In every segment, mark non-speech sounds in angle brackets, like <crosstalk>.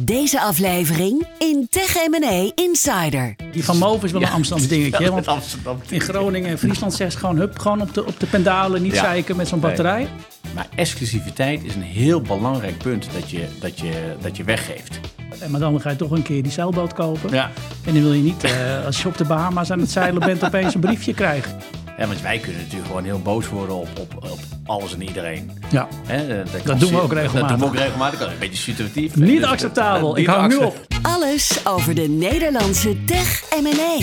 Deze aflevering in Tech M&A Insider. Die van Move is wel een Amsterdams dingetje. Want Amsterdam. in Groningen en Friesland zegt ze gewoon... Hup, gewoon op de, op de pendalen, niet Ja. zeiken met zo'n Nee. batterij. Maar exclusiviteit is een heel belangrijk punt dat je, dat je, dat je weggeeft. En Maar dan ga je toch een keer die zeilboot kopen. Ja. En dan wil je niet, eh, als je op de Bahama's aan het zeilen bent... opeens een briefje krijgen. Ja, want wij kunnen natuurlijk gewoon heel boos worden op, op, op alles en iedereen. Ja. Hè, kan doen we ook regelmatig. Dat doen we ook regelmatig. Dat is een beetje situatief. Niet Dus, acceptabel. eh, Ik hou nu op. Alles over de Nederlandse Tech M&A.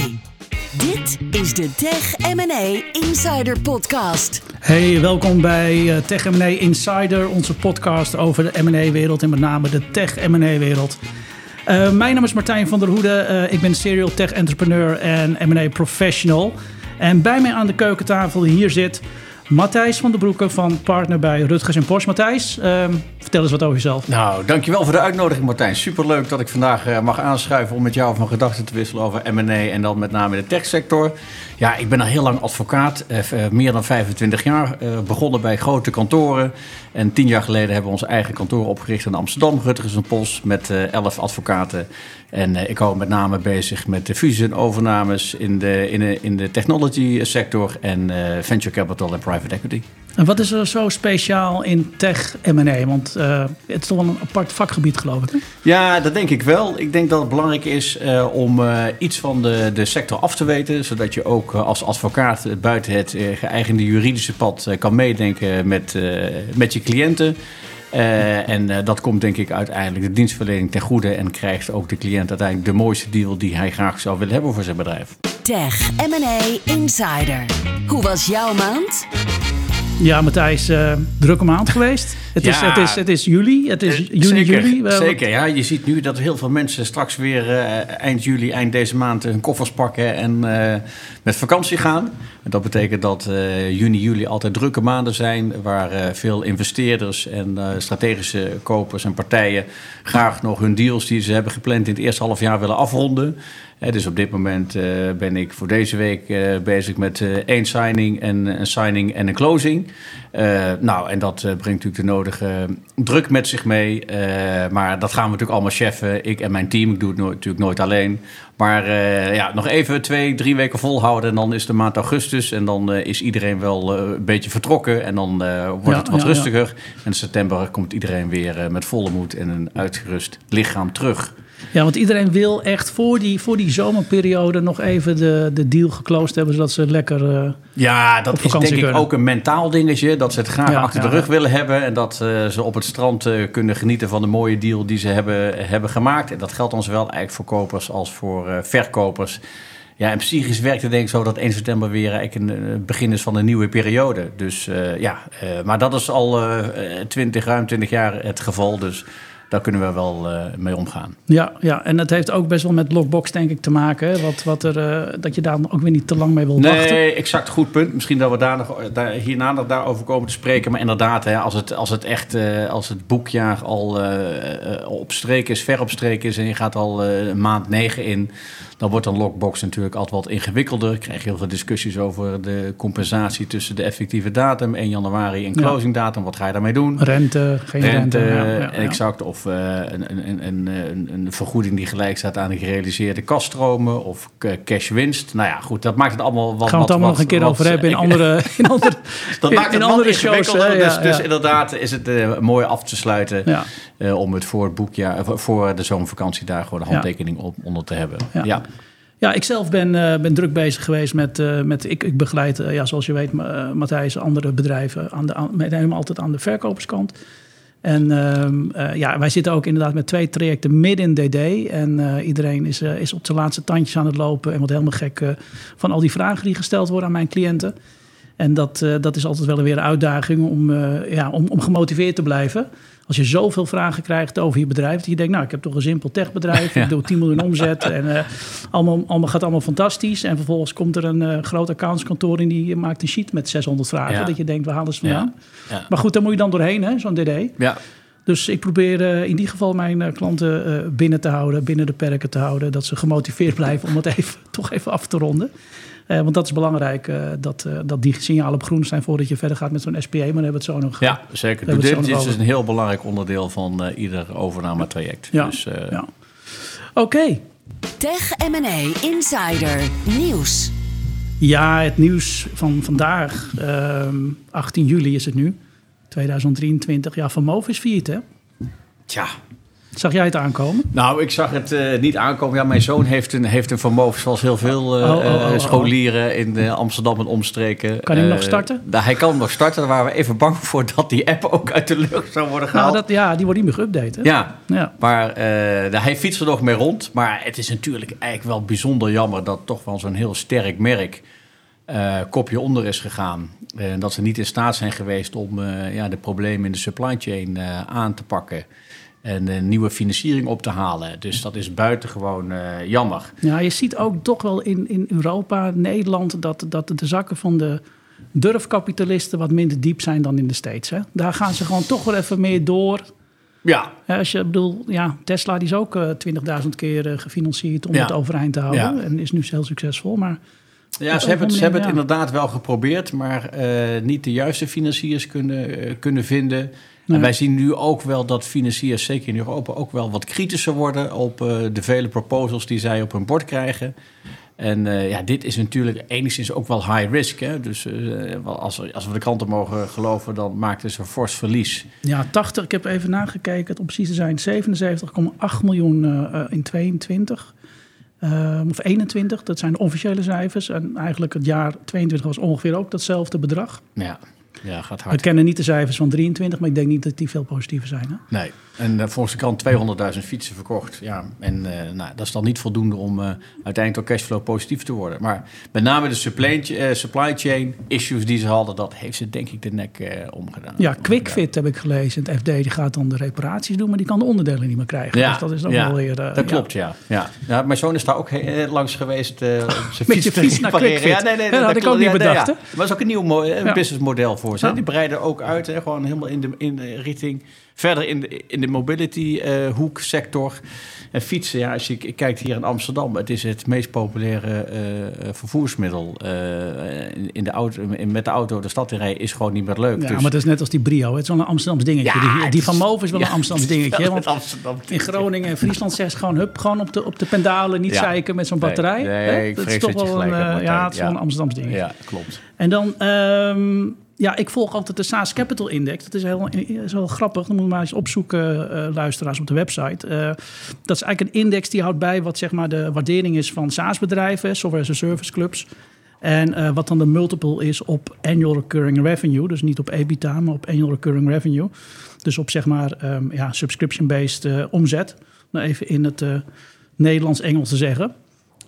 Dit is de Tech M&A Insider Podcast. Hey, welkom bij eh, Tech M&A Insider, onze podcast over de M&A-wereld en met name de Tech M&A-wereld. Eh, mijn naam is Martijn van der Hoede. Eh, ik ben serial tech entrepreneur en M&A professional. En bij mij aan de keukentafel hier zit Matthijs van der Broeke van partner bij Rutgers en Porsche. Matthijs, ehm, vertel eens wat over jezelf. Nou, dankjewel voor de uitnodiging Martijn. Superleuk dat ik vandaag eh, mag aanschuiven om met jou van gedachten te wisselen over M&A en dan met name in de techsector. Ja, ik ben al heel lang advocaat, eh, eh, meer dan 25 jaar. begonnen bij grote kantoren en tien jaar geleden hebben we ons eigen kantoor opgericht in Amsterdam, Rutgers en Pols, met eh, elf advocaten. En ik hou me met name bezig met de fusies en overnames in de, in de, in de technology sector en venture capital en private equity. En wat is er zo speciaal in Tech M&A? Want eh, het is toch wel een apart vakgebied, geloof ik. Hè? Ja, dat denk ik wel. Ik denk dat het belangrijk is eh, om eh, iets van de, de sector af te weten. Zodat je ook als advocaat buiten het eh, geëigende juridische pad eh, kan meedenken met, eh, met je cliënten. Eh, en eh, dat komt denk ik uiteindelijk de dienstverlening ten goede. En krijgt ook de cliënt uiteindelijk de mooiste deal die hij graag zou willen hebben voor zijn bedrijf. Tech M&A Insider. Hoe was jouw maand? Ja, Matthijs, eh, drukke maand geweest. Het, is, het, is, het is juli, het is Eh, juni, zeker, juli. Zeker, ja. Je ziet nu dat heel veel mensen straks weer eh, eind juli, eind deze maand hun koffers pakken en met vakantie gaan. En dat betekent dat juni, juli altijd drukke maanden zijn, waar veel investeerders en strategische kopers en partijen graag nog hun deals die ze hebben gepland in het eerste half jaar willen afronden. Dus op dit moment eh, ben ik voor deze week eh, bezig met eh, één signing en een signing en een closing. Nou, en dat brengt natuurlijk de nodige druk met zich mee. Maar dat gaan we natuurlijk allemaal cheffen. Ik en mijn team. Ik doe het natuurlijk nooit alleen. Maar ja, nog even twee, drie weken volhouden. En dan is de maand augustus. En dan is iedereen wel een beetje vertrokken. En dan wordt Ja, het wat ja, ja. rustiger. En in september komt iedereen weer met volle moed en een uitgerust lichaam terug. Ja, want iedereen wil echt voor die, voor die zomerperiode nog even de, de deal geclosed hebben, zodat ze lekker... eh, Ja, dat is denk ik ook een mentaal dingetje. Dat ze het graag Ja, achter de ja. rug willen hebben. En dat eh, ze op het strand eh, kunnen genieten van de mooie deal die ze hebben, hebben gemaakt. En dat geldt dan zowel eigenlijk voor kopers als voor verkopers. Ja, en psychisch werkt het denk ik zo dat 1 september weer eigenlijk een begin is van een nieuwe periode. Dus ja, maar dat is al eh 20, ruim 20 jaar het geval. Dus daar kunnen we wel eh, mee omgaan. ja, ja, en dat heeft ook best wel met Lockbox denk ik te maken. hè, Wat, wat er, eh, dat je daar ook weer niet te lang mee wil wachten. Nee, exact goed punt. Misschien dat we daar nog, daar, hierna nog daarover komen te spreken. Maar inderdaad, hè, als, het, als het echt eh, als het boekjaar al op streek is, ver op streek is en je gaat al maand 9 in, dan wordt een lockbox natuurlijk altijd wat ingewikkelder. Je krijgt heel veel discussies over de compensatie tussen de effectieve datum 1 januari en closing datum. Wat ga je daarmee doen? Rente, geen rente. Exact. Of eh, een, een, een, een, een, een vergoeding die gelijk staat aan de gerealiseerde kaststromen. Of k- cashwinst. Nou ja, goed, dat maakt het allemaal wat... Gaan we het allemaal nog een keer over hebben in andere, <laughs> in andere, Dat maakt het andere shows. dus, dus inderdaad is het eh, mooi af te sluiten. Eh, om het voor het boekjaar, voor de zomervakantie daar gewoon de Ja. handtekening op, onder te hebben. Ja. Ja. Ik zelf ben, eh, ben druk bezig geweest met... eh, met ik, ik begeleid, eh, ja, zoals je weet, Matthijs, andere bedrijven... Aan de, met helemaal altijd aan de verkoperskant. En ehm, eh, ja, wij zitten ook inderdaad met twee trajecten midden in DD. En iedereen is, is op zijn laatste tandjes aan het lopen... en wordt helemaal gek van al die vragen die gesteld worden aan mijn cliënten. En dat, dat is altijd wel weer een uitdaging om, ja, om, om gemotiveerd te blijven. Als je zoveel vragen krijgt over je bedrijf, dat je denkt, nou, ik heb toch een simpel techbedrijf, Ja. <laughs> ik doe 10 miljoen omzet en eh, allemaal, allemaal gaat allemaal fantastisch. En vervolgens komt er een eh, groot accountskantoor en die maakt een sheet met 600 vragen. Ja. Dat je denkt, waar halen ze vandaan? Ja. Maar goed, daar moet je dan doorheen, hè, zo'n DD. ja. Dus ik probeer uh, in ieder geval mijn uh, klanten uh, binnen te houden, binnen de perken te houden. Dat ze gemotiveerd blijven om het <laughs> even, toch even af te ronden. Want dat is belangrijk, dat, dat die signalen op groen zijn voordat je verder gaat met zo'n SPA. Maar dan hebben we het zo nog Ja, zeker. Dit is dus een heel belangrijk onderdeel van ieder overnametraject. Ja, dus, ja. Oké. Okay. Tech M&A Insider Nieuws. Ja, het nieuws van vandaag, 18 ehm, juli is het nu, 2023. Ja, Van Moof is failliet, hè? Tja. Zag jij het aankomen? Nou, ik zag het uh, niet aankomen. Ja, mijn zoon heeft een, heeft een vermogen, zoals heel veel uh, oh, oh, oh, scholieren in Amsterdam en omstreken. Kan hij nog starten? Nou, hij kan nog starten. Daar waren we even bang voor dat die app ook uit de lucht zou worden gehaald. Nou, dat, ja, die wordt niet meer geüpdate. Ja, ja, maar hij fietst er nog mee rond. Maar het is natuurlijk eigenlijk wel bijzonder jammer dat toch wel zo'n heel sterk merk uh, kopje onder is gegaan. En dat ze niet in staat zijn geweest om uh, ja, de problemen in de supply chain aan te pakken. En een nieuwe financiering op te halen. Dus dat is buitengewoon jammer. Ja, je ziet ook toch wel in, in Europa, Nederland, dat, dat de zakken van de durfkapitalisten wat minder diep zijn dan in de States. Hè? Daar gaan ze gewoon toch wel even meer door. Ja. Als je bedoel, ja, Tesla die is ook 20.000 keer gefinancierd om het overeind te houden. Ja. En is nu heel succesvol. Maar ja, ze hebben, het, ze hebben het inderdaad wel geprobeerd, maar uh, niet de juiste financiers kunnen, kunnen vinden. En wij zien nu ook wel dat financiers, zeker in Europa, ook wel wat kritischer worden op uh, de vele proposals die zij op hun bord krijgen. En ja, dit is natuurlijk enigszins ook wel high risk. Hè? Dus als, als we de kranten mogen geloven, dan maakt het een fors verlies. Ja, 80, ik heb even nagekeken, om precies te zijn 77,8 miljoen in 22. Ehm, of 21, dat zijn de officiële cijfers. En eigenlijk het jaar 22 was ongeveer ook datzelfde bedrag. Ja. Ja, gaat hard. We kennen niet de cijfers van 23, maar ik denk niet dat die veel positiever zijn. Hè? Nee, en uh, volgens de krant 200.000 fietsen verkocht. Ja, en uh, nou, dat is dan niet voldoende om uh, uiteindelijk door cashflow positief te worden. Maar met name de supply, supply chain issues die ze hadden, dat heeft ze denk ik de nek omgedaan. Ja, QuickFit heb ik gelezen. Het FD die gaat dan de reparaties doen, maar die kan de onderdelen niet meer krijgen. Ja, dus dat is dan ja, wel weer... dat klopt, ja. ja. ja. Mijn zoon is daar ook langs geweest. <laughs> zijn fiets, fiets naar QuickFit. Ja, nee, nee, dat, dat had ik ook niet bedacht. Maar dat is ook een nieuw businessmodel voor ze. Die breiden ook uit, hè, gewoon helemaal in de, in de richting verder in de, in de mobility uh, hoek sector. En fietsen, ja, als je kijkt hier in Amsterdam, het is het meest populaire uh, vervoersmiddel. Uh, in, de auto, in, met de auto de stad in rijden is gewoon niet meer leuk. Ja, dus... maar het is net als die Brio. Het is wel een Amsterdams dingetje. Ja, die, die van Move is wel een Amsterdams <laughs> dingetje. Want Amsterdam in Groningen en Friesland zegt gewoon, hup, gewoon op de, op de pendalen, niet zeiken met zo'n batterij. Nee, nee ik dat is toch wel een, ja, het is wel een Amsterdams dingetje. Ja, klopt. En dan... Um, ja, ik volg altijd de SaaS Capital Index. Dat is heel, grappig. Dan moet je maar eens opzoeken, uh, luisteraars, op de website. Uh, dat is eigenlijk een index die houdt bij wat zeg maar, de waardering is van SaaS-bedrijven, software as a service clubs. En uh, wat dan de multiple is op annual recurring revenue. Dus niet op EBITDA, maar op annual recurring revenue. Dus op zeg maar um, ja, subscription-based omzet. Nou, even in het Nederlands-Engels te zeggen.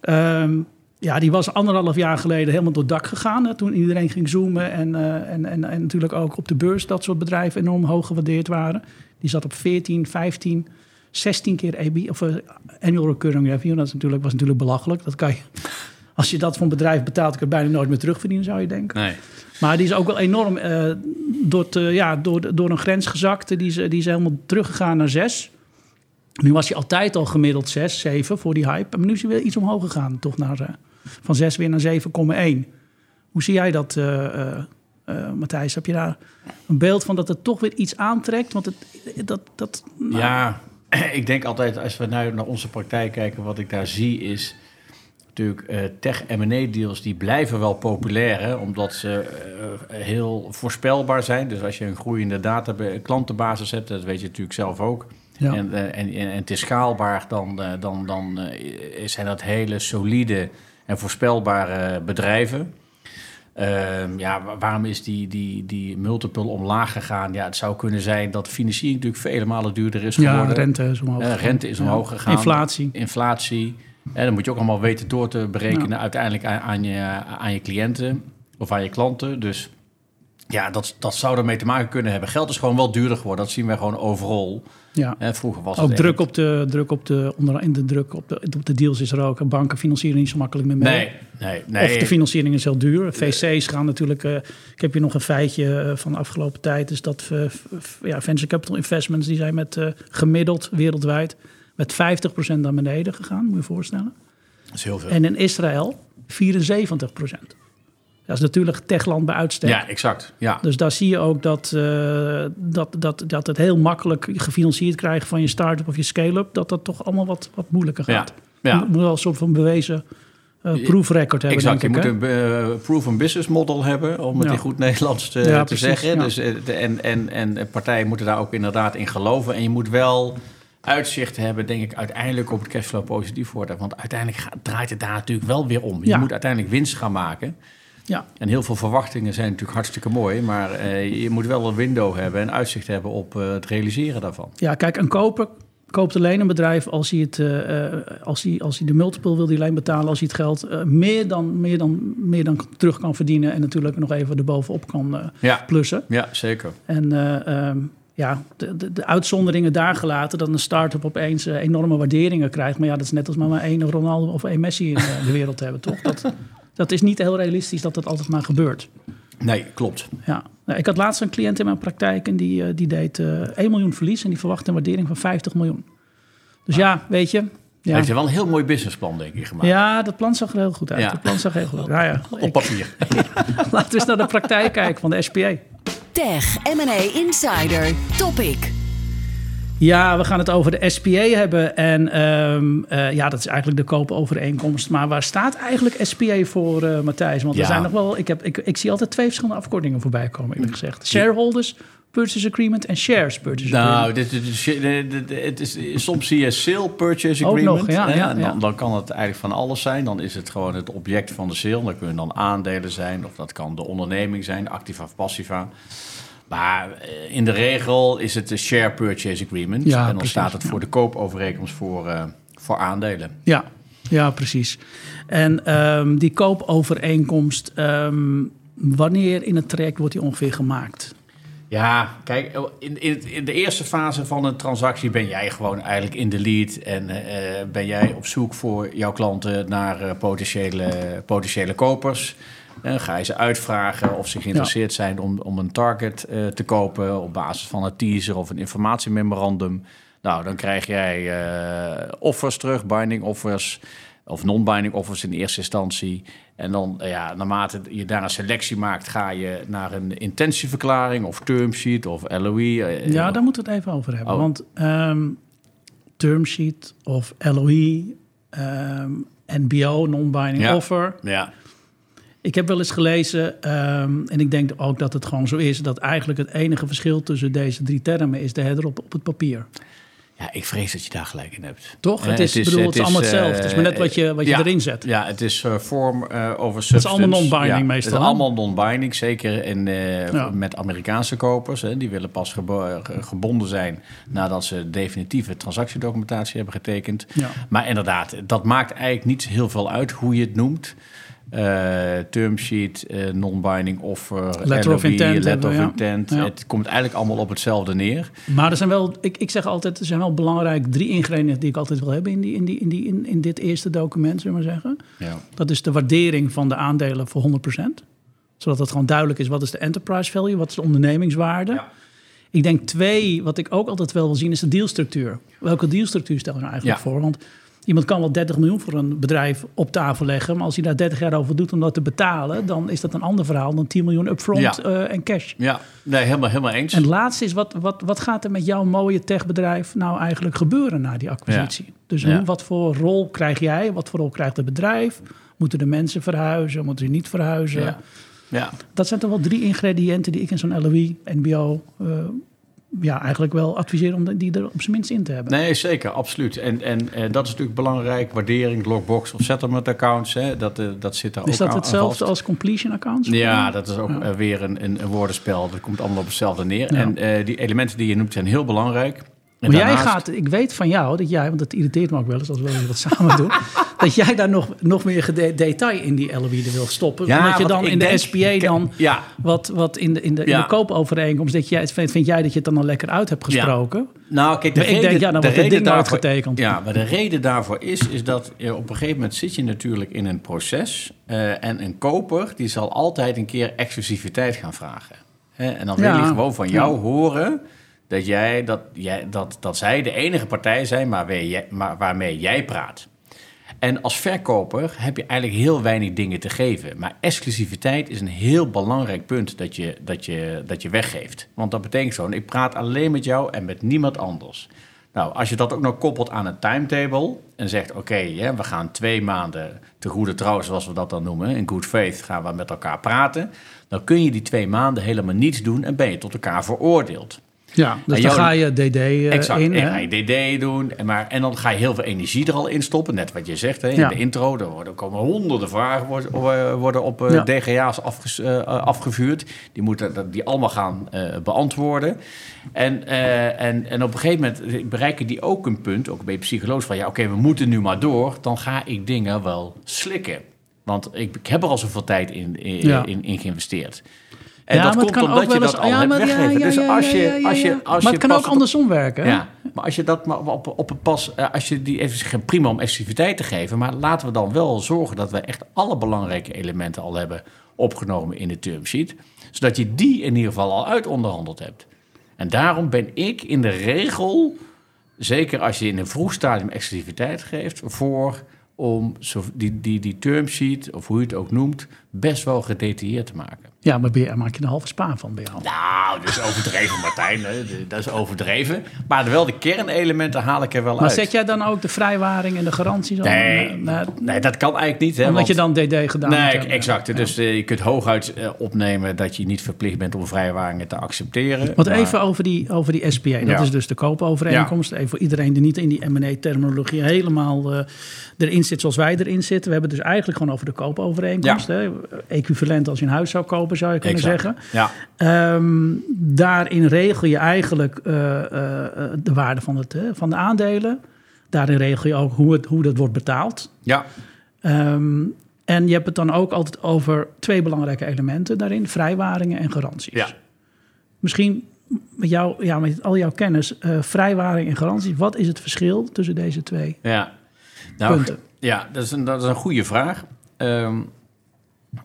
Um, ja, die was anderhalf jaar geleden helemaal door het dak gegaan. Hè, toen iedereen ging zoomen. En, uh, en, en, en, natuurlijk ook op de beurs dat soort bedrijven enorm hoog gewaardeerd waren. Die zat op 14, 15, 16 keer EBI, of uh, annual recurring revenue. Dat is natuurlijk, was natuurlijk belachelijk. Dat kan je, <laughs> als je dat voor een bedrijf betaalt, kun je bijna nooit meer terugverdienen, zou je denken. Nee. Maar die is ook wel enorm uh, door, te, ja, door, door een grens gezakt. Die is, die is helemaal teruggegaan naar 6. Nu was hij altijd al gemiddeld 6, 7 voor die hype. Maar nu is hij weer iets omhoog gegaan, toch naar van 6 weer naar 7,1. Hoe zie jij dat, uh, uh, Matthijs? Heb je daar een beeld van dat het toch weer iets aantrekt? Want het, dat, dat, nou... Ja, <clears throat> ik denk altijd als we nu naar onze praktijk kijken, wat ik daar zie is natuurlijk uh, tech M&A deals die blijven wel populair, hè, omdat ze uh, heel voorspelbaar zijn. Dus als je een groeiende data klantenbasis hebt, dat weet je natuurlijk zelf ook. Ja. En, en, en, en, het is schaalbaar, dan, dan, dan zijn dat hele solide en voorspelbare bedrijven. Uh, ja, waarom is die, die, die multiple omlaag gegaan? Ja, het zou kunnen zijn dat financiering natuurlijk vele malen duurder is geworden. Ja, rente is omhoog. Uh, rente is omhoog gegaan. Inflatie. Inflatie. En dan moet je ook allemaal weten door te berekenen uiteindelijk aan, aan, je, aan je cliënten of aan je klanten. Dus ja, dat, dat zou ermee te maken kunnen hebben. Geld is gewoon wel duurder geworden. Dat zien wij gewoon overal. Ja. Eh, vroeger was Ook het druk op de, druk op de, onder, in de druk op de, op de deals is er ook. En Banken financieren niet zo makkelijk meer mee. Nee, nee, nee. Of de financiering is heel duur. VC's gaan natuurlijk... eh, ik heb hier nog een feitje eh, van de afgelopen tijd. Is dat eh, ja, venture capital investments... die zijn met eh, gemiddeld wereldwijd... met 50% naar beneden gegaan, moet je je voorstellen. dat is heel veel. En in Israël 74%. Dat is natuurlijk techland bij uitstek. ja, exact. Ja. Dus daar zie je ook dat, eh, dat, dat, dat het heel makkelijk gefinancierd krijgen van je start-up of je scale-up, dat dat toch allemaal wat, wat moeilijker gaat. ja. Je moet wel een soort van bewezen eh proefrecord hebben, Exact, je moet hè? een eh, proven business model hebben, om het Ja. in goed Nederlands te, Ja, te precies, zeggen. ja. Dus, de- en, en, en partijen moeten daar ook inderdaad in geloven. En je moet wel uitzicht hebben, denk ik, uiteindelijk op het cashflow positief worden. Want uiteindelijk draait het daar natuurlijk wel weer om. Je moet uiteindelijk winst gaan maken. Ja, En heel veel verwachtingen zijn natuurlijk hartstikke mooi, maar eh, je moet wel een window hebben en uitzicht hebben op eh, het realiseren daarvan. ja, kijk, een koper koopt alleen een bedrijf als hij, het, eh, als hij, als hij de multiple wil die alleen betalen, als hij het geld meer, dan, meer, dan, meer dan terug kan verdienen en natuurlijk nog even erbovenop kan eh, Ja, plussen. ja zeker. En eh, ehm, ja, de, de, de uitzonderingen daar gelaten, dat een start-up opeens enorme waarderingen krijgt. Maar ja, dat is net als maar, maar één Ronaldo of één Messi in de wereld hebben, toch? Dat, dat is niet heel realistisch dat dat altijd maar gebeurt. Nee, klopt. Ja. Nou, ik had laatst een cliënt in mijn praktijk en die, eh, die deed eh 1 miljoen verlies en die verwachtte een waardering van 50 miljoen. Dus ja, weet je. Hij Ja, heeft wel een heel mooi businessplan, denk ik, gemaakt. ja, dat plan zag er heel goed uit. Ja. Dat plan zag er heel goed uit. Nou ja, Op ik- papier. <laughs> laten we eens naar de praktijk kijken van de SPA. Tech M&A Insider Topic. Ja, we gaan het over de SPA hebben. En ehm, eh, ja, dat is eigenlijk de koopovereenkomst. Maar waar staat eigenlijk SPA voor, eh, Matthijs? Want er zijn nog wel. Ik, heb, ik, ik zie altijd twee verschillende afkortingen voorbij komen, eerlijk gezegd. Shareholders Purchase Agreement en Shares Purchase Nou, Agreement. dit- het is, soms zie je sale purchase Ook agreement. nog, ja, ja, dan, dan kan het eigenlijk van alles zijn. Dan is het gewoon het object van de sale. Dat kunnen dan aandelen zijn, of dat kan de onderneming zijn, activa of passiva. Maar eh, in de regel is het de share purchase agreement. Ja, en dan precies, staat het ja. voor de koopovereenkomst voor, eh, voor aandelen. Ja, ja, precies. En ehm, die koopovereenkomst, ehm, wanneer in het traject wordt die ongeveer gemaakt? Ja, kijk, in, in, in de eerste fase van een transactie ben jij gewoon eigenlijk in de lead en eh, ben jij op zoek voor jouw klanten naar eh, potentiële, potentiële kopers. Ga je ze uitvragen of ze geïnteresseerd zijn om, om een target eh, te kopen op basis van een teaser of een informatiememorandum. Nou, dan krijg jij eh, offers terug, binding offers of non-binding offers in eerste instantie. En dan, eh, ja, naarmate je daar een selectie maakt, ga je naar een intentieverklaring of term sheet of LOI. eh, Ja, daar moeten we het even over hebben. Oh. Want ehm term sheet of LOI, ehm, NBO, non-binding Ja. offer. Ja, Ik heb wel eens gelezen, ehm, en ik denk ook dat het gewoon zo is, dat eigenlijk het enige verschil tussen deze drie termen is de header op, op het papier. ja, ik vrees dat je daar gelijk in hebt. Toch? Eh, Het is, bedoel, het is allemaal eh, hetzelfde. Het is maar net wat je, wat je ja, erin zet. Ja, het is eh, vorm eh, over substance. allemaal non-binding ja, meestal, Het is allemaal non-binding, zeker in, eh, met Amerikaanse kopers. Hè, die willen pas gebo- eh, gebonden zijn nadat ze definitieve transactiedocumentatie hebben getekend. Maar inderdaad, dat maakt eigenlijk niet heel veel uit hoe je het noemt. Eh term sheet, eh, non-binding offer, Letter of intent letter of ja. intent. Ja. Het komt eigenlijk allemaal op hetzelfde neer. Maar er zijn wel, ik, ik zeg altijd, er zijn wel belangrijk drie ingrediënten die ik altijd wil hebben in, die, in, die, in, die, in, in dit eerste document, zullen we maar zeggen. Ja. Dat is de waardering van de aandelen voor 100%. Zodat het gewoon duidelijk is, wat is de enterprise value, wat is de ondernemingswaarde. Ja. Ik denk twee, wat ik ook altijd wel wil zien, is de dealstructuur. Welke dealstructuur stel je nou eigenlijk voor? Want iemand kan wel 30 miljoen voor een bedrijf op tafel leggen, maar als hij daar 30 jaar over doet om dat te betalen, dan is dat een ander verhaal dan 10 miljoen upfront Ja. eh, en cash. Ja, nee, helemaal, helemaal eens. En het laatste is, wat, wat, wat gaat er met jouw mooie techbedrijf nou eigenlijk gebeuren na die acquisitie? Dus Ja. hoe, wat voor rol krijg jij? Wat voor rol krijgt het bedrijf? Moeten de mensen verhuizen? Moeten ze niet verhuizen? Ja. Ja. Dat zijn toch wel drie ingrediënten die ik in zo'n LOI, NBO... eh, ja, eigenlijk wel adviseer om die er op zijn minst in te hebben. Nee, zeker, absoluut. En, en, en dat is natuurlijk belangrijk. Waardering, logbox of settlement accounts. Hè, dat, eh, dat zit daar is ook dat aan- aan hetzelfde als completion accounts? Ja, dat is ook weer een, een, een woordenspel. Dat komt allemaal op hetzelfde neer. Ja. En eh, die elementen die je noemt zijn heel belangrijk. Maar jij gaat, ik weet van jou dat jij, want dat irriteert me ook wel eens als we wat <laughs> samen doen, dat jij daar nog, nog meer detail in die LOE wil stoppen. Ja, omdat je dan in de denk- SPA ik- dan ja. wat, wat in de, in de, in Ja. de koopovereenkomst, dat jij, vind, jij dat je het dan al lekker uit hebt gesproken? Nou, kijk, de Maar ik reden, denk, ja, dan de wordt reden ding daarvoor, getekend. Ja, maar de reden daarvoor is, is dat je op een gegeven moment zit je natuurlijk in een proces. eh, en een koper die zal altijd een keer exclusiviteit gaan vragen. Hè? En dan wil hij gewoon van jou horen dat, jij, dat, jij, dat, dat zij de enige partij zijn maar waar jij, waarmee jij praat. En als verkoper heb je eigenlijk heel weinig dingen te geven. Maar exclusiviteit is een heel belangrijk punt dat je, dat je, dat je weggeeft. Want dat betekent gewoon, ik praat alleen met jou en met niemand anders. Nou, als je dat ook nog koppelt aan een timetable en zegt: Oké, we gaan twee maanden te goede trouw, zoals we dat dan noemen, in good faith gaan we met elkaar praten. Dan kun je die twee maanden helemaal niets doen en ben je tot elkaar veroordeeld. Ja, dus En dan jou- ga je DD eh, Exact. in. en hè? ga je DD doen. En, maar, en dan ga je heel veel energie er al in stoppen. Net wat je zegt hè, in Ja. de intro. Er worden, komen honderden vragen worden, worden op eh, Ja. DGA's afges- eh, afgevuurd. Die moeten die allemaal gaan beantwoorden. En, en, en op een gegeven moment bereiken die ook een punt, ook bij psycholoog, van ja, oké, we moeten nu maar door. Dan ga ik dingen wel slikken. Want ik, ik heb er al zoveel tijd in, in, Ja. in, in geïnvesteerd. En Ja, dat komt omdat je dat eens- al ja, hebt weggegeven. Dus als je, als als Maar het kan ook andersom werken. ja, maar als je dat maar op, op een pas, eh, als je die even geen prima om exclusiviteit te geven, maar laten we dan wel zorgen dat we echt alle belangrijke elementen al hebben opgenomen in de term sheet, zodat je die in ieder geval al uit onderhandeld hebt. En daarom ben ik in de regel, zeker als je in een vroeg stadium exclusiviteit geeft, voor om die, die, die term sheet, of hoe je het ook noemt, best wel gedetailleerd te maken. Ja, maar ben je- maak je een halve spa van bij jou. Nou, dat is overdreven, Martijn. hè. Dat is overdreven. Maar wel de kernelementen haal ik er wel Maar uit. zet jij dan ook de vrijwaring en de garanties aan? Nee, nee, dat kan eigenlijk niet. Hè, omdat want- je dan DD gedaan moet Nee, exact. Ja. Dus eh, je kunt hooguit eh, opnemen dat je niet verplicht bent om vrijwaringen te accepteren. Want Maar- even over die, over die SPA. Dat Ja. is dus de koopovereenkomst. Even voor iedereen die niet in die M&A-terminologie helemaal eh, erin zit zoals wij erin zitten. We hebben het dus eigenlijk gewoon over de koopovereenkomst. Hè? Equivalent als je een huis zou kopen, zou je kunnen Exact. zeggen. Ja, Ehm, daarin regel je eigenlijk eh, eh, de waarde van, het, van de aandelen. Daarin regel je ook hoe, het, hoe dat wordt betaald. ja, Ehm, en je hebt het dan ook altijd over twee belangrijke elementen daarin: vrijwaringen en garanties. ja. Misschien met, jou, ja, met al jouw kennis, eh, vrijwaring en garanties. Wat is het verschil tussen deze twee? ja. Nou, Punten. Ja, dat is een, dat is een goede vraag. Ehm,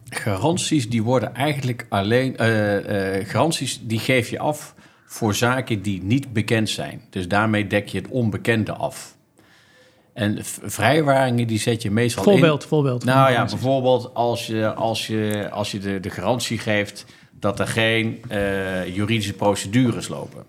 garanties die worden eigenlijk alleen... eh, eh, garanties die geef je af voor zaken die niet bekend zijn. Dus daarmee dek je het onbekende af. En vrijwaringen die zet je meestal in... Voorbeeld, voorbeeld. van Nou ja, garanties. bijvoorbeeld als je, als je, als je de, de garantie geeft dat er geen eh, juridische procedures lopen.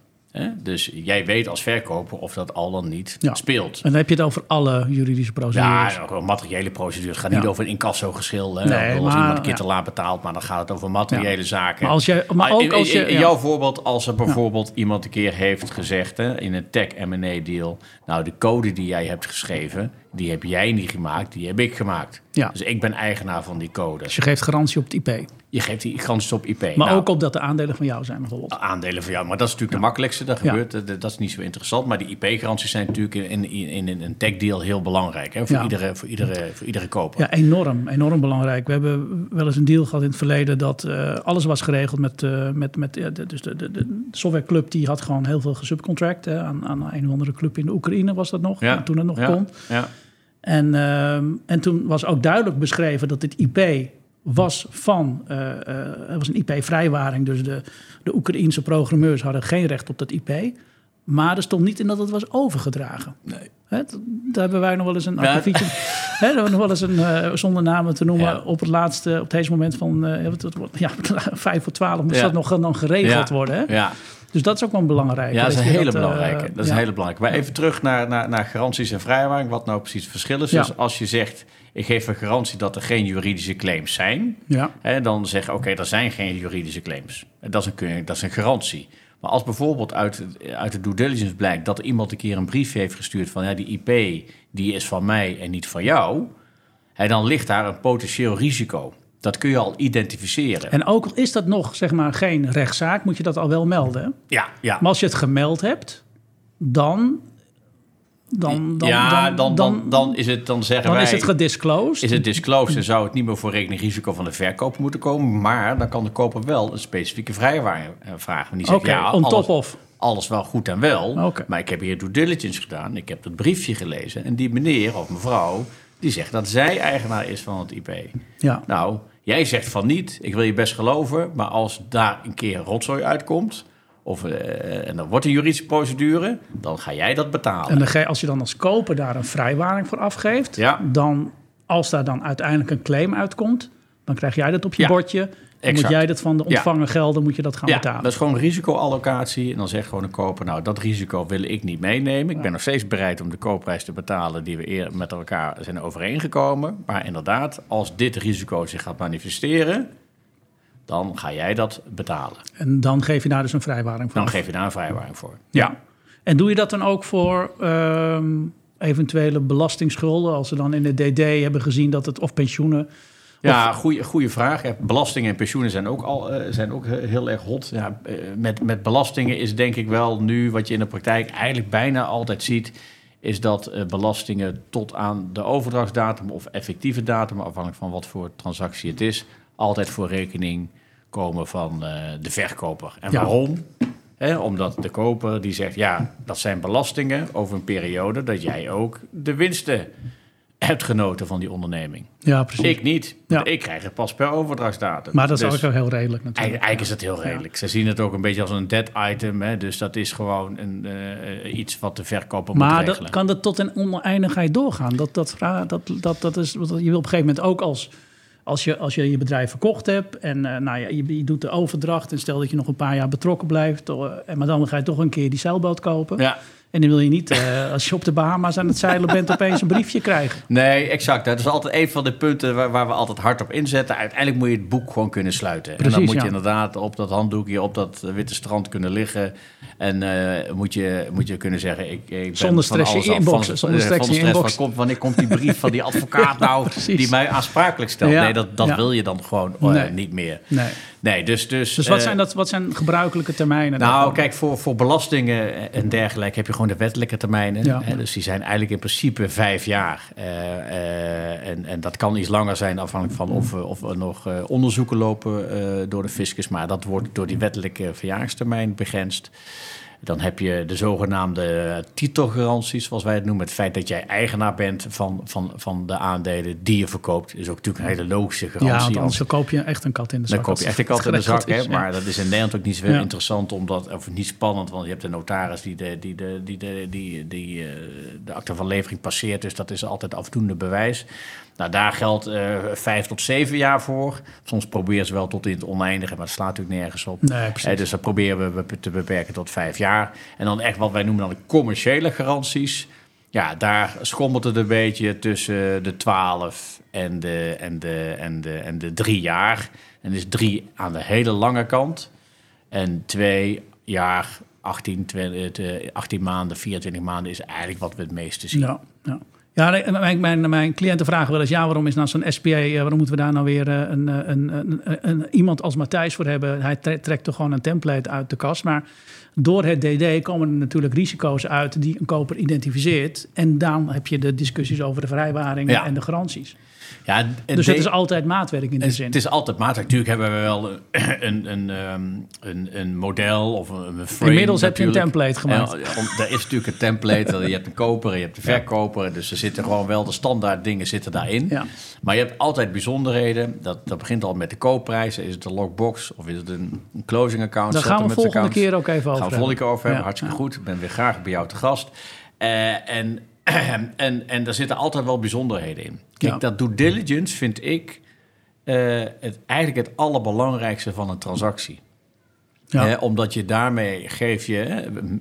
Dus jij weet als verkoper of dat al dan niet Ja. speelt. En dan heb je het over alle juridische Ja, procedures. ook wel materiële procedures. Het gaat Ja. niet over een incassogeschil. Hè? Nee, als maar- iemand een keer ja. te laat betaalt, maar dan gaat het over materiële zaken. Maar, als je, maar Ah, ook in, als je... in, ja. jouw voorbeeld, als er bijvoorbeeld iemand een keer heeft gezegd hè, in een tech M&A deal, nou de code die jij hebt geschreven, die heb jij niet gemaakt, die heb ik gemaakt. Ja. Dus ik ben eigenaar van die code. Dus je geeft garantie op het IP. Je geeft die garanties op IP. Maar Nou, ook op dat de aandelen van jou zijn bijvoorbeeld. aandelen van jou, maar dat is natuurlijk de makkelijkste. Dat Ja. gebeurt, dat, dat is niet zo interessant. Maar die IP-garanties zijn natuurlijk in, in, in, een tech deal heel belangrijk hè, voor, iedere, voor, iedere, voor iedere koper. Ja, enorm. Enorm belangrijk. We hebben wel eens een deal gehad in het verleden dat eh, alles was geregeld met, eh, met, met dus de, de, de softwareclub die had gewoon heel veel gesubcontract hè, aan, aan een of andere club in de Oekraïne was dat nog, toen het nog ja, kon. Ja. En, ehm, en toen was ook duidelijk beschreven dat dit IP was van, eh, eh, het was een IP-vrijwaring, dus de, de Oekraïense programmeurs hadden geen recht op dat IP. Maar er stond niet in dat het was overgedragen. Nee. Daar hebben wij nog wel eens een Ja. <laughs> hebben we nog wel eens een, eh, zonder namen te noemen, Ja. op het laatste, op deze moment van eh, ja, <laughs> vijf voor twaalf moest Ja. dat nog dan geregeld worden. Hè? Ja. Dus dat is ook wel belangrijk. Ja, dat is een hele eh, belangrijke. Dat is ja. een hele belangrijke. Maar even terug naar, naar, naar garanties en vrijwaring. Wat nou precies het verschil is. Ja. Dus als je zegt, ik geef een garantie dat er geen juridische claims zijn. Ja. Hè, dan zeg je, oké, er zijn geen juridische claims. En Dat is een, dat is een garantie. Maar als bijvoorbeeld uit, uit de due diligence blijkt... dat iemand een keer een brief heeft gestuurd van... Ja, die IP die is van mij en niet van jou... Hè, dan ligt daar een potentieel risico. Dat kun je al identificeren. En ook al is dat nog zeg maar geen rechtszaak, moet je dat al wel melden. ja, ja. Maar als je het gemeld hebt, dan... Dan, dan, ja, dan, dan, dan, is het, dan zeggen dan wij... is het gedisclosed. Is het disclosed en zou het niet meer voor rekening risico van de verkoper moeten komen. Maar dan kan de koper wel een specifieke vrijwaring vragen. Die zegt, Oké, ja, on alles, top of. alles wel goed en wel. Maar ik heb hier due diligence gedaan. Ik heb het briefje gelezen. En die meneer of mevrouw, die zegt dat zij eigenaar is van het IP. Ja. Nou, jij zegt van niet. Ik wil je best geloven. Maar als daar een keer rotzooi uitkomt... Of, eh, en dan wordt een juridische procedure, dan ga jij dat betalen. En dan ga je- als je dan als koper daar een vrijwaring voor afgeeft, Ja. dan als daar dan uiteindelijk een claim uitkomt, dan krijg jij dat op je Ja, bordje. Dan moet exact. jij dat van de ontvangen gelden, moet je dat gaan Ja, betalen. dat is gewoon risicoallocatie. En dan zegt gewoon een koper, nou, dat risico wil ik niet meenemen. Ik ben nog steeds bereid om de koopprijs te betalen die we eer met elkaar zijn overeengekomen. Maar inderdaad, als dit risico zich gaat manifesteren, dan ga jij dat betalen. En dan geef je daar dus een vrijwaring voor. Dan geef je daar een vrijwaring voor. Ja. En doe je dat dan ook voor ehm, eventuele belastingschulden, als ze dan in de DD hebben gezien dat het, of pensioenen, Ja, goede, goede vraag. Ja, belastingen en pensioenen zijn ook, al, eh, zijn ook he- heel erg hot. Ja, eh, met, met belastingen is denk ik wel nu wat je in de praktijk eigenlijk bijna altijd ziet... is dat eh, belastingen tot aan de overdrachtsdatum of effectieve datum... afhankelijk van wat voor transactie het is... altijd voor rekening komen van de verkoper. En Ja. waarom? Omdat de koper die zegt, ja, dat zijn belastingen over een periode... dat jij ook de winsten hebt genoten van die onderneming. Ja, precies. Ik niet. Ja. Ik krijg het pas per overdrachtsdatum. maar dat is Dus ook wel heel redelijk natuurlijk. Eigenlijk, is het heel redelijk. Ze zien het ook een beetje als een dead item. Hè? Dus dat is gewoon een, eh, iets wat de verkoper moet Maar regelen. dat, kan dat tot een oneindigheid doorgaan? Dat, dat, dat, dat, dat is, want je wil op een gegeven moment ook als, als, je, als je je bedrijf verkocht hebt en eh, nou ja, je, je doet de overdracht en stel dat je nog een paar jaar betrokken blijft, eh, en maar dan ga je toch een keer die zeilboot kopen. Ja. En dan wil je niet, eh, <laughs> als je op de Bahama's aan het zeilen bent, opeens een briefje krijgen. Nee, exact. Dat is altijd een van de punten waar, waar we altijd hard op inzetten. Uiteindelijk moet je het boek gewoon kunnen sluiten. en dan Precies, moet je ja. inderdaad op dat handdoekje, op dat witte strand kunnen liggen. En eh, moet, je, moet je kunnen zeggen... Ik, ik ben Zonder van stress je alles af. inboxen, Van- zonder eh, stress van je stress van, komt, wanneer komt die brief van die advocaat <laughs> nou... Precies. die mij aansprakelijk stelt? Ja. Nee, dat, dat Ja. wil je dan gewoon Nee. niet meer. Nee. Nee, dus... Dus, Dus wat, eh, zijn dat, wat zijn gebruikelijke termijnen? nou, kijk, voor, voor belastingen en dergelijke heb je gewoon de wettelijke termijnen. Ja. Hè, dus die zijn eigenlijk in principe vijf jaar. Eh, eh, en, en dat kan iets langer zijn afhankelijk van of, er- of er nog onderzoeken lopen door de fiscus. Maar dat wordt door die wettelijke verjaarstermijn begrensd. Dan heb je de zogenaamde titelgaranties, zoals wij het noemen. Het feit dat jij eigenaar bent van, van, van de aandelen die je verkoopt. is ook natuurlijk een hele logische garantie. ja, want anders koop je echt een kat in de zak. dan koop je echt een kat in de <laughs> zak, hè? maar dat is in Nederland ook niet zo Ja. interessant, omdat, of niet spannend, want je hebt de notaris die de, die de, die de, die, die, eh, de akte van levering passeert, dus dat is altijd afdoende bewijs. Nou, daar geldt eh, vijf tot zeven jaar voor. Soms proberen ze wel tot in het oneindige, maar dat slaat natuurlijk nergens op. Nee, precies. Eh, dus dat proberen we te beperken tot vijf jaar. En dan echt wat wij noemen dan de commerciële garanties. Ja, daar schommelt het een beetje tussen de 12 en de, en de, en de, en de drie jaar. En is drie aan de hele lange kant. En twee jaar, 18, 20, eh, 18 maanden, 24 maanden is eigenlijk wat we het meeste zien. Ja, ja. Ja, mijn, mijn, mijn cliënten vragen wel eens... ja, waarom is nou zo'n SPA... eh, waarom moeten we daar nou weer eh, een, eh, een, een, een, een- iemand als Matthijs voor hebben? Hij tre- trekt toch gewoon een template uit de kast. Maar door het DD komen er natuurlijk risico's uit... die een koper identificeert. En dan heb je de discussies over de vrijwaringen Ja. en de garanties. Ja, Dus het is altijd maatwerk in die zin. Het is altijd maatwerk. Natuurlijk hebben we wel een, een, een, ehm, een, een model of een, een frame. Inmiddels heb je een template gemaakt. Er is natuurlijk een template. je hebt een koper je hebt de verkoper. Dus er zitten gewoon wel de standaard dingen zitten daarin. Ja. Maar je hebt altijd bijzonderheden. Dat, dat begint al met de koopprijs. Is het een lockbox of is het een, een closing account? Daar gaan we volgende account? keer ook even over Gaan we volgende keer over hebben. Ja, Hartstikke ja. goed. Ik ben weer graag bij jou te gast. Eh, en, <clears throat> en, en daar zitten altijd wel bijzonderheden in. Kijk, Ja. dat due diligence vind ik eh, het, eigenlijk het allerbelangrijkste van een transactie. Ja. Omdat je daarmee geef je,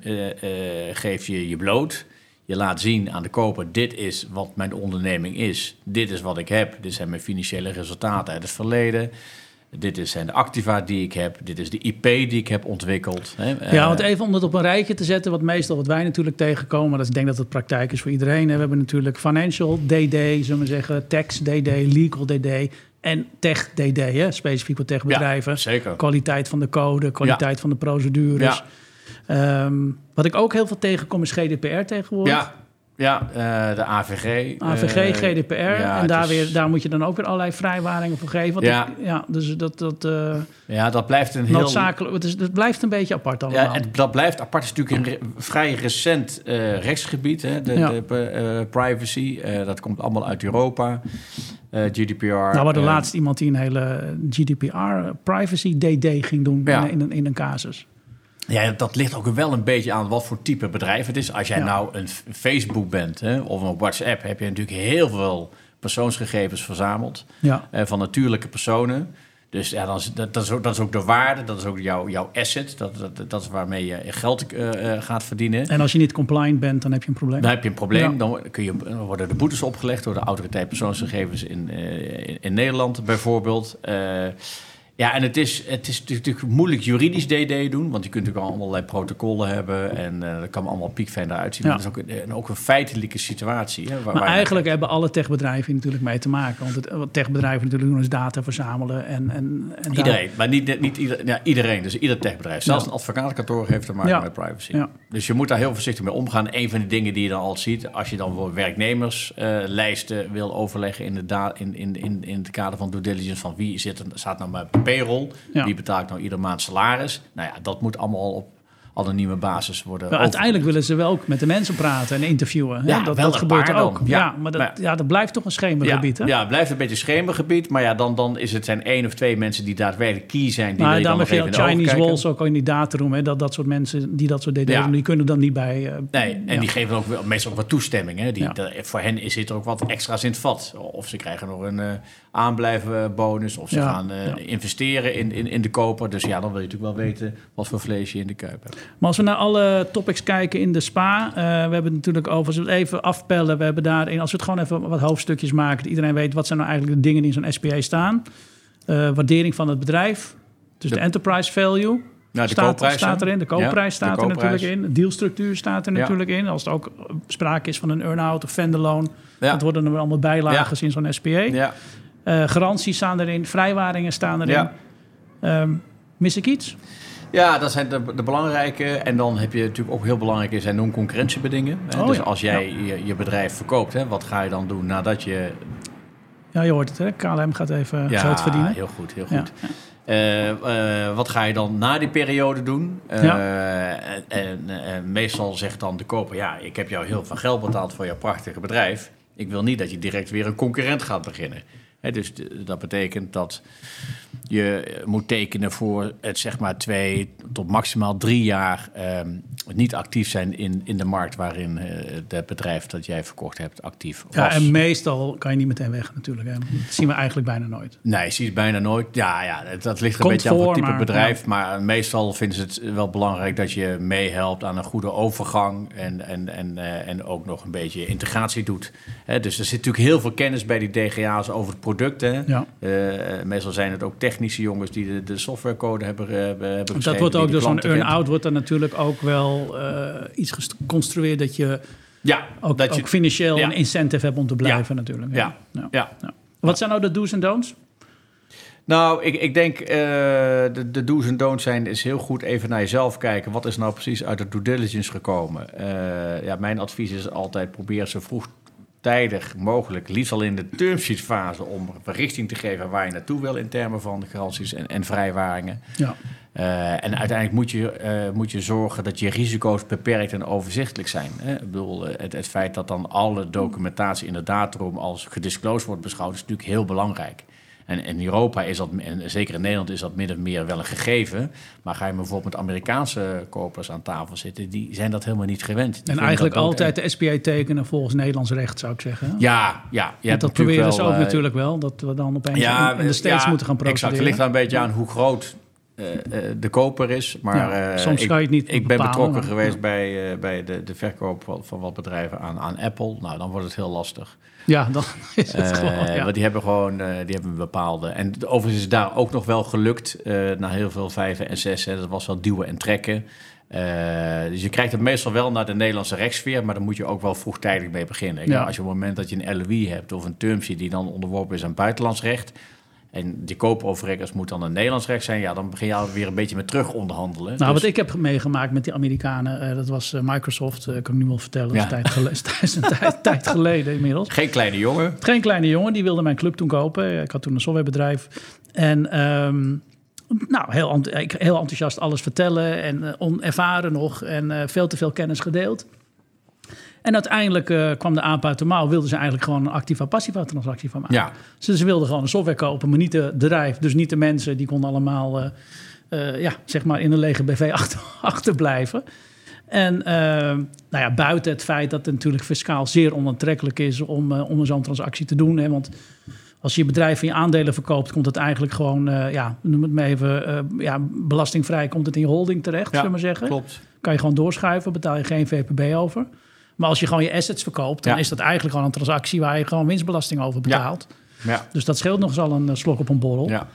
eh, eh, geef je je bloot. Je laat zien aan de koper, dit is wat mijn onderneming is. Dit is wat ik heb. Dit zijn mijn financiële resultaten uit het verleden. Dit is- zijn de activa die ik heb. Dit is de IP die ik heb ontwikkeld. Hè. Ja, Eh, want even om het op een rijtje te zetten, wat meestal wat wij natuurlijk tegenkomen, dat is, ik denk dat het praktijk is voor iedereen. hè. We hebben natuurlijk financial DD, zullen we zeggen, tax DD, legal DD en tech DD, hè, specifiek voor techbedrijven. Ja, zeker. Kwaliteit van de code, kwaliteit van de procedures. Ja. Ehm, wat ik ook heel veel tegenkom is GDPR tegenwoordig. Ja, ja eh, de AVG. AVG, eh, GDPR. ja, en daar, is- weer, daar moet je dan ook weer allerlei vrijwaringen voor geven. Want Ja. ik- ja dus dat, dat eh Ja, dat blijft een heel... noodzakelijk... Het, is, het blijft een beetje apart allemaal. Ja, en dat blijft apart. Het is natuurlijk een re- vrij recent rechtsgebied, hè, de, Ja. de privacy. Dat komt allemaal uit Europa. GDPR. nou, we eh, laatst iemand die een hele GDPR privacy DD ging doen in, in, een, in een casus. Ja, dat ligt ook wel een beetje aan wat voor type bedrijf het is. Als jij Ja. nou een Facebook bent hè, of een WhatsApp, heb je natuurlijk heel veel persoonsgegevens verzameld Ja. eh, van natuurlijke personen. Dus ja, dan is, dat, dat, is ook, dat is ook de waarde, dat is ook jouw, jouw asset, dat, dat, dat is waarmee je geld eh, eh, gaat verdienen. En als je niet compliant bent, dan heb je een probleem. Dan heb je een probleem. Ja. Dan, kun je, dan worden de boetes opgelegd door de autoriteit persoonsgegevens in, eh, in, in Nederland bijvoorbeeld. Eh, ja, en het is, het is natuurlijk moeilijk juridisch DD doen, want je kunt natuurlijk al allerlei protocollen hebben en eh dat kan allemaal piekfijn eruit zien. Ja. Maar dat is ook, een- en ook een feitelijke situatie. Hè, waar- Maar waar je- eigenlijk hebben alle techbedrijven natuurlijk mee te maken. Want het, wat techbedrijven natuurlijk doen is data verzamelen. En, en, en daar- Iedereen, maar niet, niet ieder, ja, iedereen. Dus ieder techbedrijf. Zelfs Ja. een advocatenkantoor heeft te maken met privacy. Dus je moet daar heel voorzichtig mee omgaan. Een van de dingen die je dan al ziet, als je dan voor werknemerslijsten wil overleggen in, de in, in, in, in het kader van due diligence van wie zit er, staat nou bij payroll, Ja. wie betaalt nou ieder maand salaris. Nou ja, dat moet allemaal op anonieme basis worden. Maar uiteindelijk willen ze wel ook met de mensen praten en interviewen. hè? Ja, dat gebeurt dan. ook. Ja. Ja, maar, dat, Maar- ja, dat blijft toch een schemergebied. ja, hè? ja, het blijft een beetje schemergebied. Maar ja, dan, dan is het zijn één of twee mensen die daadwerkelijk key zijn. Die maar dan dan nog even Chinese walls ook in die dataroom. Hè? Dat, dat soort mensen die dat soort DD's Ja. doen, die kunnen dan niet bij... eh, Nee, en die geven ook wel, meestal ook wat toestemming. Hè? Die, de- voor hen is zit er ook wat extra's in het vat. Of ze krijgen nog een eh aanblijven bonus. Of ze Ja, gaan eh, ja. investeren in, in, in de koper. Dus ja, dan wil je natuurlijk wel weten wat voor vlees je in de kuip hebt. Maar als we naar alle topics kijken in de spa, eh, we hebben het natuurlijk over, als we het even afpellen, we hebben daarin, als we het gewoon even wat hoofdstukjes maken, dat iedereen weet wat zijn nou eigenlijk de dingen die in zo'n SPA staan. Eh, waardering van het bedrijf, dus de, De- enterprise value. Nou, de staat, koopprijs, staat erin, de Ja, koopprijs de staat er koopprijs. natuurlijk in, de dealstructuur staat er natuurlijk in. Als er ook sprake is van een earn-out of vendorloon, Ja. dat worden er allemaal bijlagen in zo'n SPA. Ja. Eh, garanties staan erin, vrijwaringen staan erin. Ja. Ehm, mis ik iets? ja, dat zijn de, de belangrijke. En dan heb je natuurlijk ook heel belangrijk zijn non-concurrentiebedingen. Oh, dus ja. als jij je, je bedrijf verkoopt, hè, wat ga je dan doen nadat je Ja, je hoort het, hè? KLM gaat even geld verdienen. heel goed, heel goed. Eh, eh, wat ga je dan na die periode doen? Eh, en, en, en meestal zegt dan de koper... ja, ik heb jou heel veel geld betaald voor jouw prachtige bedrijf. Ik wil niet dat je direct weer een concurrent gaat beginnen. Dus dat betekent dat je moet tekenen voor het zeg maar twee tot maximaal drie jaar... ehm, niet actief zijn in, in de markt waarin eh, het bedrijf dat jij verkocht hebt actief was. Ja, en meestal kan je niet meteen weg natuurlijk. Hè. Dat zien we eigenlijk bijna nooit. Nee, je ziet het bijna nooit. Ja, ja dat, dat ligt Komt een beetje aan het type maar- bedrijf. Maar meestal vinden ze het wel belangrijk dat je meehelpt aan een goede overgang. En, en, en, eh, en ook nog een beetje integratie doet. Dus er zit natuurlijk heel veel kennis bij die DGA's over het product. Ja. Eh, meestal zijn het ook technische jongens die de, de softwarecode hebben, eh, hebben, dat wordt ook door zo'n earn-out wordt er natuurlijk ook wel eh, iets geconstrueerd dat je Ja, ook, dat je, financieel ja. een incentive hebt om te blijven natuurlijk. Ja. Ja. Wat zijn nou de do's en don'ts? Nou, ik, ik denk eh, de, de do's en don'ts zijn is heel goed even naar jezelf kijken. Wat is nou precies uit de due diligence gekomen? Ja, mijn advies is altijd probeer zo vroegtijdig mogelijk, liefst al in de termsheet fase, om richting te geven waar je naartoe wil in termen van garanties en, en vrijwaringen. Ja. Eh, en uiteindelijk moet je, eh, moet je zorgen dat je risico's beperkt en overzichtelijk zijn. Hè? Ik bedoel, eh, het, het feit dat dan alle documentatie in de dataroom als gedisclosed wordt beschouwd, is natuurlijk heel belangrijk. En in Europa is dat, en zeker in Nederland, is dat min of meer wel een gegeven. Maar ga je bijvoorbeeld met Amerikaanse kopers aan tafel zitten, die zijn dat helemaal niet gewend. Die En eigenlijk altijd de SPA tekenen volgens Nederlands recht, zou ik zeggen. Ja, ja. Je dat proberen ze ook eh, natuurlijk wel. Dat we dan opeens in, in de States ja, moeten gaan Exact, procederen. het ligt er een beetje aan hoe groot eh, eh, de koper is. Maar Ja, eh, soms kan je het niet Ik ben betrokken maar- geweest ja. bij, bij de, de verkoop van, van wat bedrijven aan, aan Apple. Nou, dan wordt het heel lastig. Ja, dan <laughs> is het gewoon... Ja. Want die hebben gewoon die hebben een bepaalde. En overigens is daar ook nog wel gelukt na heel veel vijven en zessen. Dat was wel duwen en trekken. Dus je krijgt het meestal wel naar de Nederlandse rechtssfeer, maar dan moet je ook wel vroegtijdig mee beginnen. Ja. Als je op het moment dat je een LOI hebt of een termsheet die dan onderworpen is aan buitenlands recht, En die koopoverrekkers moet dan een Nederlands recht zijn. Ja, dan begin je alweer een beetje met terug onderhandelen. Nou, Dus- wat ik heb meegemaakt met die Amerikanen, eh, dat was eh, Microsoft, eh, kan ik nu wel vertellen. Dat is, Ja. tijd <laughs> is een tijd, tijd geleden inmiddels. Geen kleine jongen. Geen kleine jongen, die wilde mijn club toen kopen. Ik had toen een softwarebedrijf. En ehm, nou, heel, ik- heel enthousiast alles vertellen en onervaren nog. En veel te veel kennis gedeeld. En uiteindelijk eh, kwam de aap uit de mouw. Wilden ze eigenlijk gewoon een activa-passiva transactie van maken. Ja, Dus ze wilden gewoon een software kopen, maar niet het bedrijf. Dus niet de mensen, die konden allemaal eh, eh, ja, zeg maar in een lege BV <laughs> achter, achterblijven. En nou ja, buiten het feit dat het natuurlijk fiscaal zeer onaantrekkelijk is om, om zo'n transactie te doen. Hè, want als je je bedrijf in je aandelen verkoopt, komt het eigenlijk gewoon, ja, noem het maar even, ja, belastingvrij komt het in je holding terecht, zullen we maar zeggen. klopt. Kan je gewoon doorschuiven, betaal je geen VPB over. Maar als je gewoon je assets verkoopt, dan Ja. is dat eigenlijk gewoon een transactie waar je gewoon winstbelasting over betaalt. Ja, Dus dat scheelt nog eens al een eh, slok op een borrel. ja.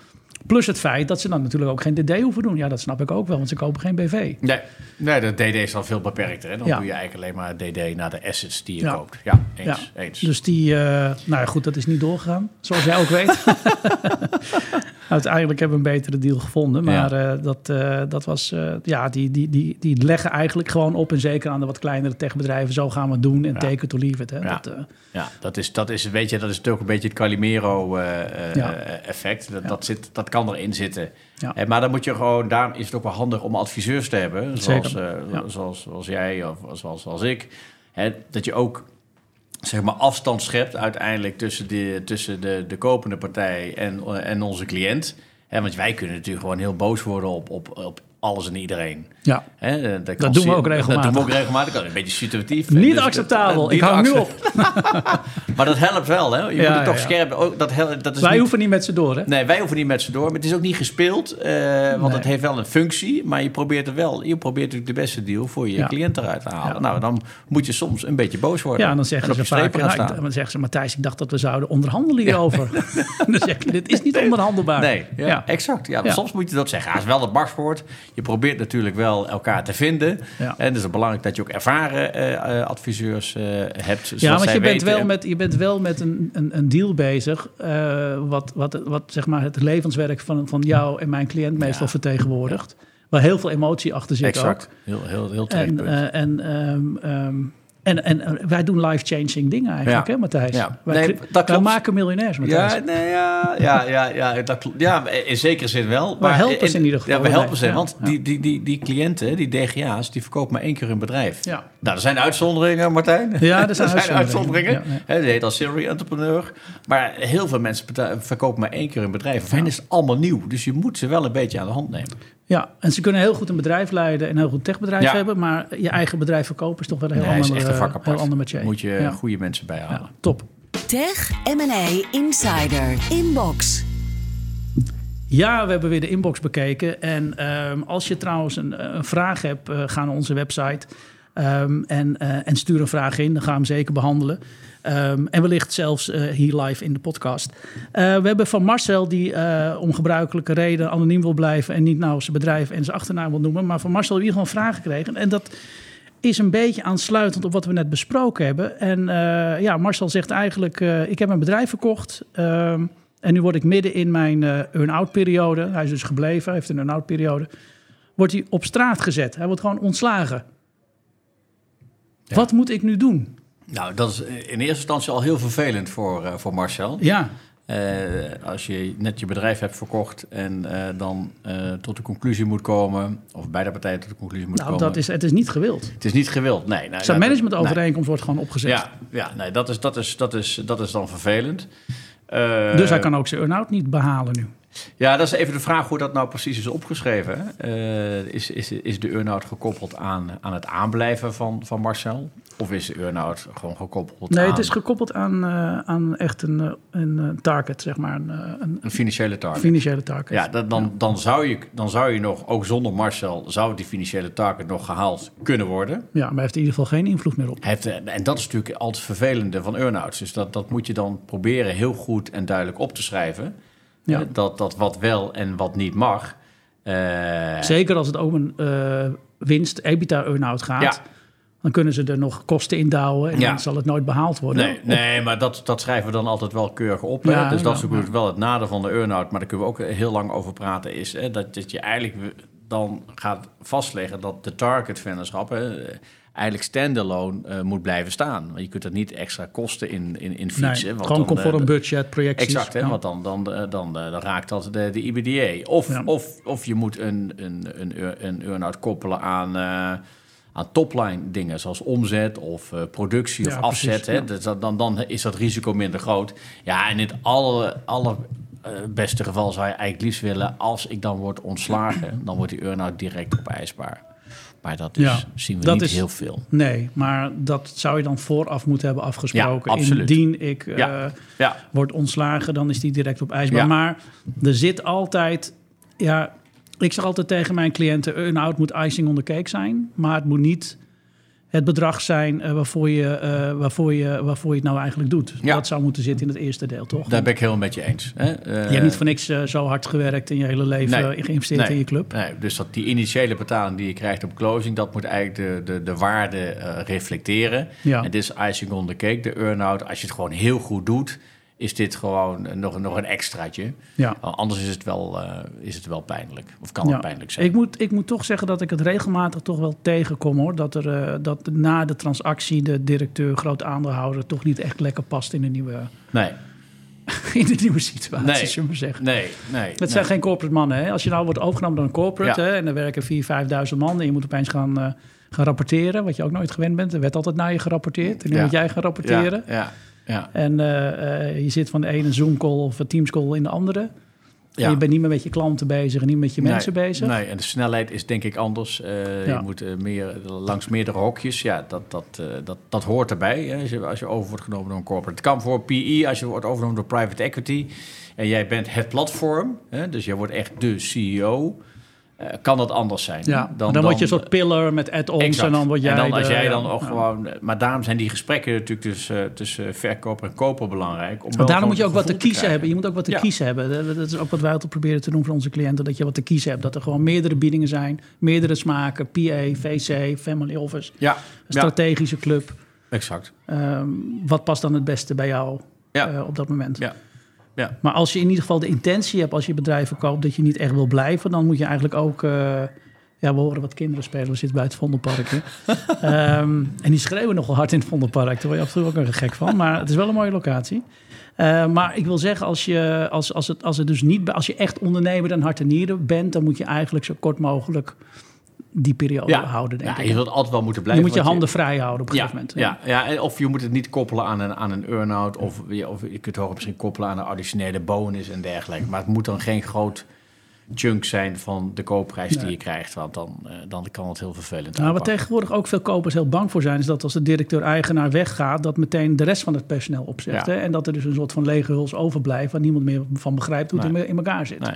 Plus het feit dat ze dan natuurlijk ook geen DD hoeven doen. Ja, dat snap ik ook wel, want ze kopen geen BV. Nee, nee, de DD is al veel beperkter. Hè? Dan Ja. doe je eigenlijk alleen maar DD naar de assets die je Ja. koopt. Ja, eens. Ja, eens. Dus die, eh, nou ja, goed, dat is niet doorgegaan, zoals jij ook weet. <laughs> Uiteindelijk hebben we een betere deal gevonden. Maar eh, dat, eh, dat was, eh, ja, die, die, die, die leggen eigenlijk gewoon op. En zeker aan de wat kleinere techbedrijven, zo gaan we het doen. En Ja. take it or leave it. Hè. Ja. Dat, Ja, dat is, dat is, weet je, dat is natuurlijk een beetje het. Calimero-effect. dat, dat, zit, dat kan erin zitten. Maar dan moet je gewoon, daarom is het ook wel handig om adviseurs te hebben. Zoals, zoals, zoals jij of zoals, zoals ik. Hè, dat je ook zeg maar afstand schept uiteindelijk tussen de, tussen de, de kopende partij en, eh, en onze cliënt. Want wij kunnen natuurlijk gewoon heel boos worden op, op, op alles en iedereen. ja. Eh, dat, doen we ook regelmatig. Dat doen we ook regelmatig. Dat is een beetje situatief. Niet Dus acceptabel. dat- ik niet hang nu op. <laughs> Maar dat helpt wel, hè? Je Ja, moet het toch ja. scherp... Ook, dat, hel- dat is Wij niet- hoeven niet met ze door, hè? Nee, wij hoeven niet met ze door. Maar het is ook niet gespeeld, eh, want Nee. het heeft wel een functie. Maar je probeert er wel... Je probeert natuurlijk de beste deal voor je Ja. cliënt eruit te halen. Nou, dan moet je soms een beetje boos worden. Ja, en dan zeggen op ze je vaak, gaan nou, ik- dan zeggen ze, Matthijs, ik dacht dat we zouden onderhandelen hierover. <laughs> dan zeg ik, dit is niet onderhandelbaar. Nee, ja, exact. Ja. Soms moet je dat zeggen. Ja, is wel het marswoord. Je probeert natuurlijk wel elkaar te vinden. Ja. En het is belangrijk dat je ook ervaren eh, eh, adviseurs eh, hebt. Ja, want je bent, wel met, je bent wel met een, een, een deal bezig. wat, wat, wat zeg maar het levenswerk van, van jou en mijn cliënt meestal Ja. vertegenwoordigt. Waar heel veel emotie achter zit Exact. ook. Heel, heel, heel terecht En, en, ehm, en, en wij doen life-changing dingen eigenlijk, Ja. hè Matthijs? Ja. Wij, Nee, cre- dat wij klopt. maken miljonairs, Matthijs. Ja, nee, ja, ja, ja, ja, dat klopt. Ja, in zekere zin wel. We helpen ze in ieder geval Ja, we helpen ze. Want die, die, die, die cliënten, die DGA's, die verkopen maar één keer hun bedrijf. Ja. Nou, er zijn uitzonderingen, Martijn. Ja, er <laughs> zijn uitzonderingen. uitzonderingen. Ja, nee. Hè, Die heet als serial entrepreneur. Maar heel veel mensen verkopen maar één keer hun bedrijf. Voor hen is het allemaal nieuw. Dus je moet ze wel een beetje aan de hand nemen. Ja, en ze kunnen heel goed een bedrijf leiden en een heel goed techbedrijf Ja. hebben. Maar je eigen bedrijf verkopen is toch wel een heel Nee, is ander, echt een vak eh, apart. heel ander métier. Moet je ja. goede mensen bijhalen. Ja, top. Tech M&A Insider Inbox. Ja, we hebben weer de inbox bekeken. En ehm, als je trouwens een, een vraag hebt, eh, ga naar onze website. Ehm, en, eh, en stuur een vraag in. Dan gaan we hem zeker behandelen. Ehm, en wellicht zelfs eh, hier live in de podcast. Eh, we hebben van Marcel, die om gebruikelijke reden anoniem wil blijven. en niet nou zijn bedrijf en zijn achternaam wil noemen. Maar van Marcel hebben we hier gewoon vragen gekregen. En dat is een beetje aansluitend op wat we net besproken hebben. En ja, Marcel zegt eigenlijk: Ik heb een bedrijf verkocht. ehm, en nu word ik midden in mijn earn-out periode. Hij is dus gebleven, heeft een earn-out periode. Wordt hij op straat gezet. Hij wordt gewoon ontslagen. Ja. Wat moet ik nu doen? Nou, dat is in eerste instantie al heel vervelend voor, eh, voor Marcel. Ja, Eh, als je net je bedrijf hebt verkocht en eh, dan eh, tot de conclusie moet komen, of beide partijen tot de conclusie moeten nou, komen. dat is, het is niet gewild. Het is niet gewild, nee. nee Zijn managementovereenkomst wordt gewoon opgezet. Ja, ja nee, dat, is, dat, is, dat, is, dat is dan vervelend. Eh, Dus hij kan ook zijn earn-out niet behalen nu. Ja, dat is even de vraag hoe dat nou precies is opgeschreven. Eh, is, is, is de earn-out gekoppeld aan, aan het aanblijven van, van Marcel? Of is de earn-out gewoon gekoppeld Nee, aan het is gekoppeld aan, eh, aan echt een, eh, een target, zeg maar. Een, een een financiële target? financiële target. Ja, dat, dan, Dan, zou je, dan zou je nog, ook zonder Marcel, zou die financiële target nog gehaald kunnen worden. Ja, maar hij heeft in ieder geval geen invloed meer op. Hij heeft, en dat is natuurlijk altijd vervelende van earn-outs. Dus dat, dat moet je dan proberen heel goed en duidelijk op te schrijven. Ja. Dat, dat wat wel en wat niet mag. Eh, Zeker als het om een eh, winst, EBITDA earn-out gaat. Ja. Dan kunnen ze er nog kosten in douwen en Ja. dan zal het nooit behaald worden. Nee, nee maar dat, dat schrijven we dan altijd wel keurig op. Hè? Dus dat is natuurlijk wel het nadeel van de earn-out. Maar daar kunnen we ook heel lang over praten. Is hè, dat, dat je eigenlijk dan gaat vastleggen dat de target vennootschap eigenlijk standalone eh, moet blijven staan. Want je kunt er niet extra kosten in, in, in Nee, fietsen. want gewoon dan, conform eh, budget, projecties. Exact, hè? Ja. want dan, dan, dan, dan, dan raakt dat de, de IBDA. Of, Ja. of, of je moet een, een, een, een earn-out koppelen aan, eh, aan topline dingen, zoals omzet of eh, productie of afzet. precies, hè? ja. Dus dat- dan, dan is dat risico minder groot. Ja, en in het alle, alle eh, beste geval zou je eigenlijk liefst willen... als ik dan word ontslagen, dan wordt die earn-out direct opeisbaar. Maar dat is, Ja, zien we dat niet is- heel veel. Nee, maar dat zou je dan vooraf moeten hebben afgesproken. Ja. Indien ik eh, Ja. Ja, word ontslagen, dan is die direct op ijsbaar. Maar er zit altijd... Ja, ik zeg altijd tegen mijn cliënten... earn-out moet icing on the cake zijn. Maar het moet niet het bedrag zijn eh, waarvoor, je, eh, waarvoor, je, waarvoor je het nou eigenlijk doet. Ja. Dat zou moeten zitten in het eerste deel, toch? daar ben ik helemaal met je eens. Hè? Eh, je hebt niet voor niks eh, zo hard gewerkt in je hele leven... Nee. eh, geïnvesteerd Nee. in je club. Nee, dus dat die initiële betaling die je krijgt op closing, dat moet eigenlijk de, de, de waarde eh, reflecteren. Ja. En dit is icing on the cake, de earn-out. Als je het gewoon heel goed doet, is dit gewoon nog, nog een extraatje. Ja. Anders is het, wel, eh, is het wel pijnlijk. Of kan het pijnlijk zijn. Ik moet, ik moet toch zeggen dat ik het regelmatig toch wel tegenkom hoor. Dat, er, eh, dat na de transactie de directeur, groot aandeelhouder, toch niet echt lekker past in de nieuwe, Nee, <laughs> in de nieuwe situatie, Nee. zullen we maar zeggen. nee, nee. Het zijn geen corporate mannen. Hè? Als je nou wordt overgenomen door een corporate Ja. hè, en er werken 4.000, 5.000 man en je moet opeens gaan, eh, gaan rapporteren, wat je ook nooit gewend bent. Er werd altijd naar je gerapporteerd en nu Ja. moet jij gaan rapporteren. Ja, ja. En eh, eh, je zit van de ene Zoom-call of Teams-call in de andere. Ja. En je bent niet meer met je klanten bezig en niet met je Nee, mensen bezig. Nee, en de snelheid is denk ik anders. Eh, Ja. Je moet meer langs meerdere hokjes. Ja, dat, dat, dat, dat hoort erbij. Hè, als, je, als je over wordt genomen door een corporate. Het kan voor PE als je wordt overgenomen door private equity. En jij bent het platform. Hè, dus jij wordt echt de CEO. Eh, kan dat anders zijn. Ja, dan, dan, word je een soort pillar met add-ons en dan word jij En dan als de- jij ja, dan ook ja. gewoon... Maar daarom zijn die gesprekken natuurlijk tussen, tussen verkoper en koper belangrijk. Om daarom moet je ook wat te kiezen hebben. Je moet ook wat te kiezen hebben. Dat- is ook wat wij altijd proberen te doen voor onze cliënten. Dat je wat te kiezen hebt. Dat er gewoon meerdere biedingen zijn. Meerdere smaken. PA, VC, Family Office. Ja, strategische club. exact. Ehm, wat past dan het beste bij jou eh, op dat moment? Ja. Ja. Maar als je in ieder geval de intentie hebt als je bedrijf verkoopt... dat je niet echt wil blijven... dan moet je eigenlijk ook... eh, ja, we horen wat kinderen spelen. We zitten bij het Vondelpark. hè. <laughs> Ehm, en die schreeuwen nogal hard in het Vondelpark. Daar word je absoluut ook een gek van. Maar het is wel een mooie locatie. Eh, maar ik wil zeggen, als je, als, als het, als het dus niet, als je echt ondernemer en hart en nieren bent, dan moet je eigenlijk zo kort mogelijk die periode houden. Denk ja, ik. je wilt altijd wel moeten je blijven. moet je handen vrij houden op een Ja, gegeven moment. ja, ja, of je moet het niet koppelen aan een, aan een earn-out. Of, je- of je kunt het ook misschien koppelen aan een additionele bonus en dergelijke. Maar het moet dan geen groot chunk zijn van de koopprijs die je krijgt. Want dan, eh, dan kan het heel vervelend Nou, wat tegenwoordig ook veel kopers heel bang voor zijn, is dat als de directeur-eigenaar weggaat, dat meteen de rest van het personeel opzegt. Ja. Hè? En dat er dus een soort van lege huls overblijft, waar niemand meer van begrijpt hoe het Nee. in elkaar zit. Nee.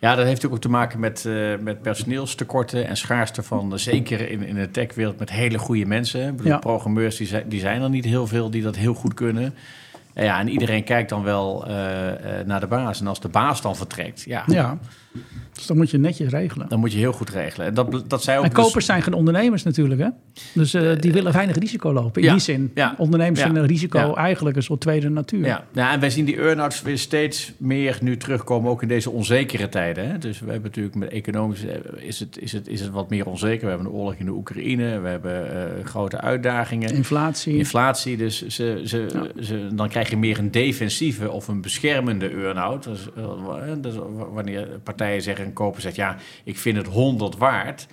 Ja, dat heeft natuurlijk ook te maken met, eh, met personeelstekorten en schaarste van, eh, zeker in, in de techwereld, met hele goede mensen. Ik bedoel, Ja. programmeurs, die zijn, die zijn er niet heel veel die dat heel goed kunnen. Ja, en iedereen kijkt dan wel eh, eh, naar de baas. En als de baas dan vertrekt, ja, Ja, dus dan moet je netjes regelen. dan moet je heel goed regelen. En dat, dat zij ook En dus- kopers zijn geen ondernemers natuurlijk, hè? Dus eh, die willen weinig risico lopen. In ja, die zin, ja, ondernemers vinden risico eigenlijk een soort tweede natuur. Ja, ja, en wij zien die earn-outs weer steeds meer nu terugkomen, ook in deze onzekere tijden. Hè? Dus we hebben natuurlijk met economisch is het, is, het, is het wat meer onzeker. We hebben een oorlog in de Oekraïne, we hebben grote uitdagingen. Inflatie. Inflatie, dus ze, ze, ze, dan krijg je meer een defensieve of een beschermende earn-out. Dus, wa- wa- wanneer partijen zeggen, een koper zegt, ja, ik vind het 100 waard,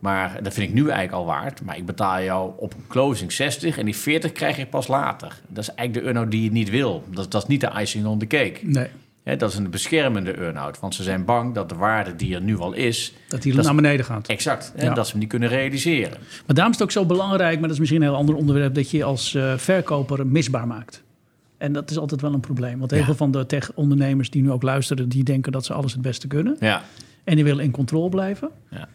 maar dat vind ik nu eigenlijk al waard. Maar ik betaal jou op closing 60 en die 40 krijg je pas later. Dat is eigenlijk de earn-out die je niet wil. Dat, dat is niet de icing on the cake. Nee, dat is een beschermende earn-out, want ze zijn bang dat de waarde die er nu al is, dat die Dat naar beneden gaat. exact, Ja. dat ze hem niet kunnen realiseren. Maar daarom is het ook zo belangrijk, maar dat is misschien een heel ander onderwerp, dat je als eh, verkoper misbaar maakt. En dat is altijd wel een probleem. Want heel veel van de tech-ondernemers die nu ook luisteren, die denken dat ze alles het beste kunnen. Ja, En die willen in controle blijven. ja.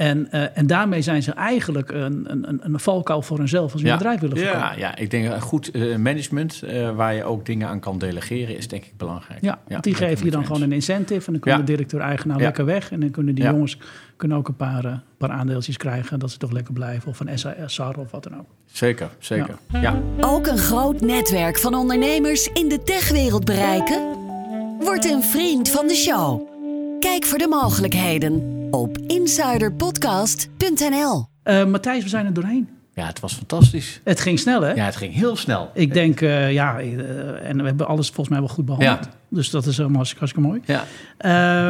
En, eh, en daarmee zijn ze eigenlijk een, een, een valkuil voor hunzelf als ze een bedrijf willen verkopen. Ja, ja, ik denk een goed uh, management uh, waar je ook dingen aan kan delegeren is denk ik belangrijk. Ja, want die geven je dan gewoon een incentive en dan kunnen de directeur-eigenaar lekker weg. En dan kunnen die jongens kunnen ook een paar, paar aandeeltjes krijgen dat ze toch lekker blijven. Of een SAR of wat dan ook. Zeker, zeker. Ja. Ook een groot netwerk van ondernemers in de techwereld bereiken? Word een vriend van de show. Kijk voor de mogelijkheden op insiderpodcast.nl. Uh, Matthijs, we zijn er doorheen. Ja, het was fantastisch. Het ging snel, hè? Ja, het ging heel snel. Ik denk, uh, ja, uh, en we hebben alles volgens mij wel goed behandeld. Ja. Dus dat is helemaal hartstikke mooi. Ja.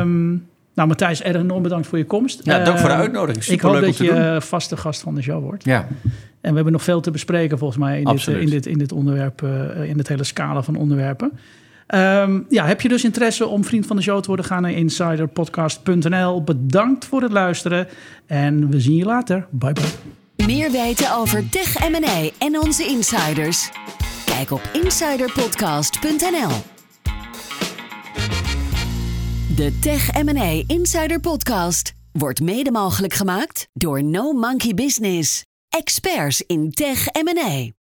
Um, nou, Matthijs, erg enorm bedankt voor je komst. Ja, dank voor de uitnodiging. Super ik hoop dat je vaste gast van de show wordt. Ja. En we hebben nog veel te bespreken volgens mij in, dit, in, dit, in dit onderwerp, in het hele scala van onderwerpen. Um, ja, heb je dus interesse om vriend van de show te worden? Ga naar insiderpodcast.nl. Bedankt voor het luisteren en we zien je later. Bye bye. Meer weten over Tech M&A en onze insiders? Kijk op insiderpodcast.nl. De Tech M&A Insider Podcast wordt mede mogelijk gemaakt door No Monkey Business. Experts in tech M&A.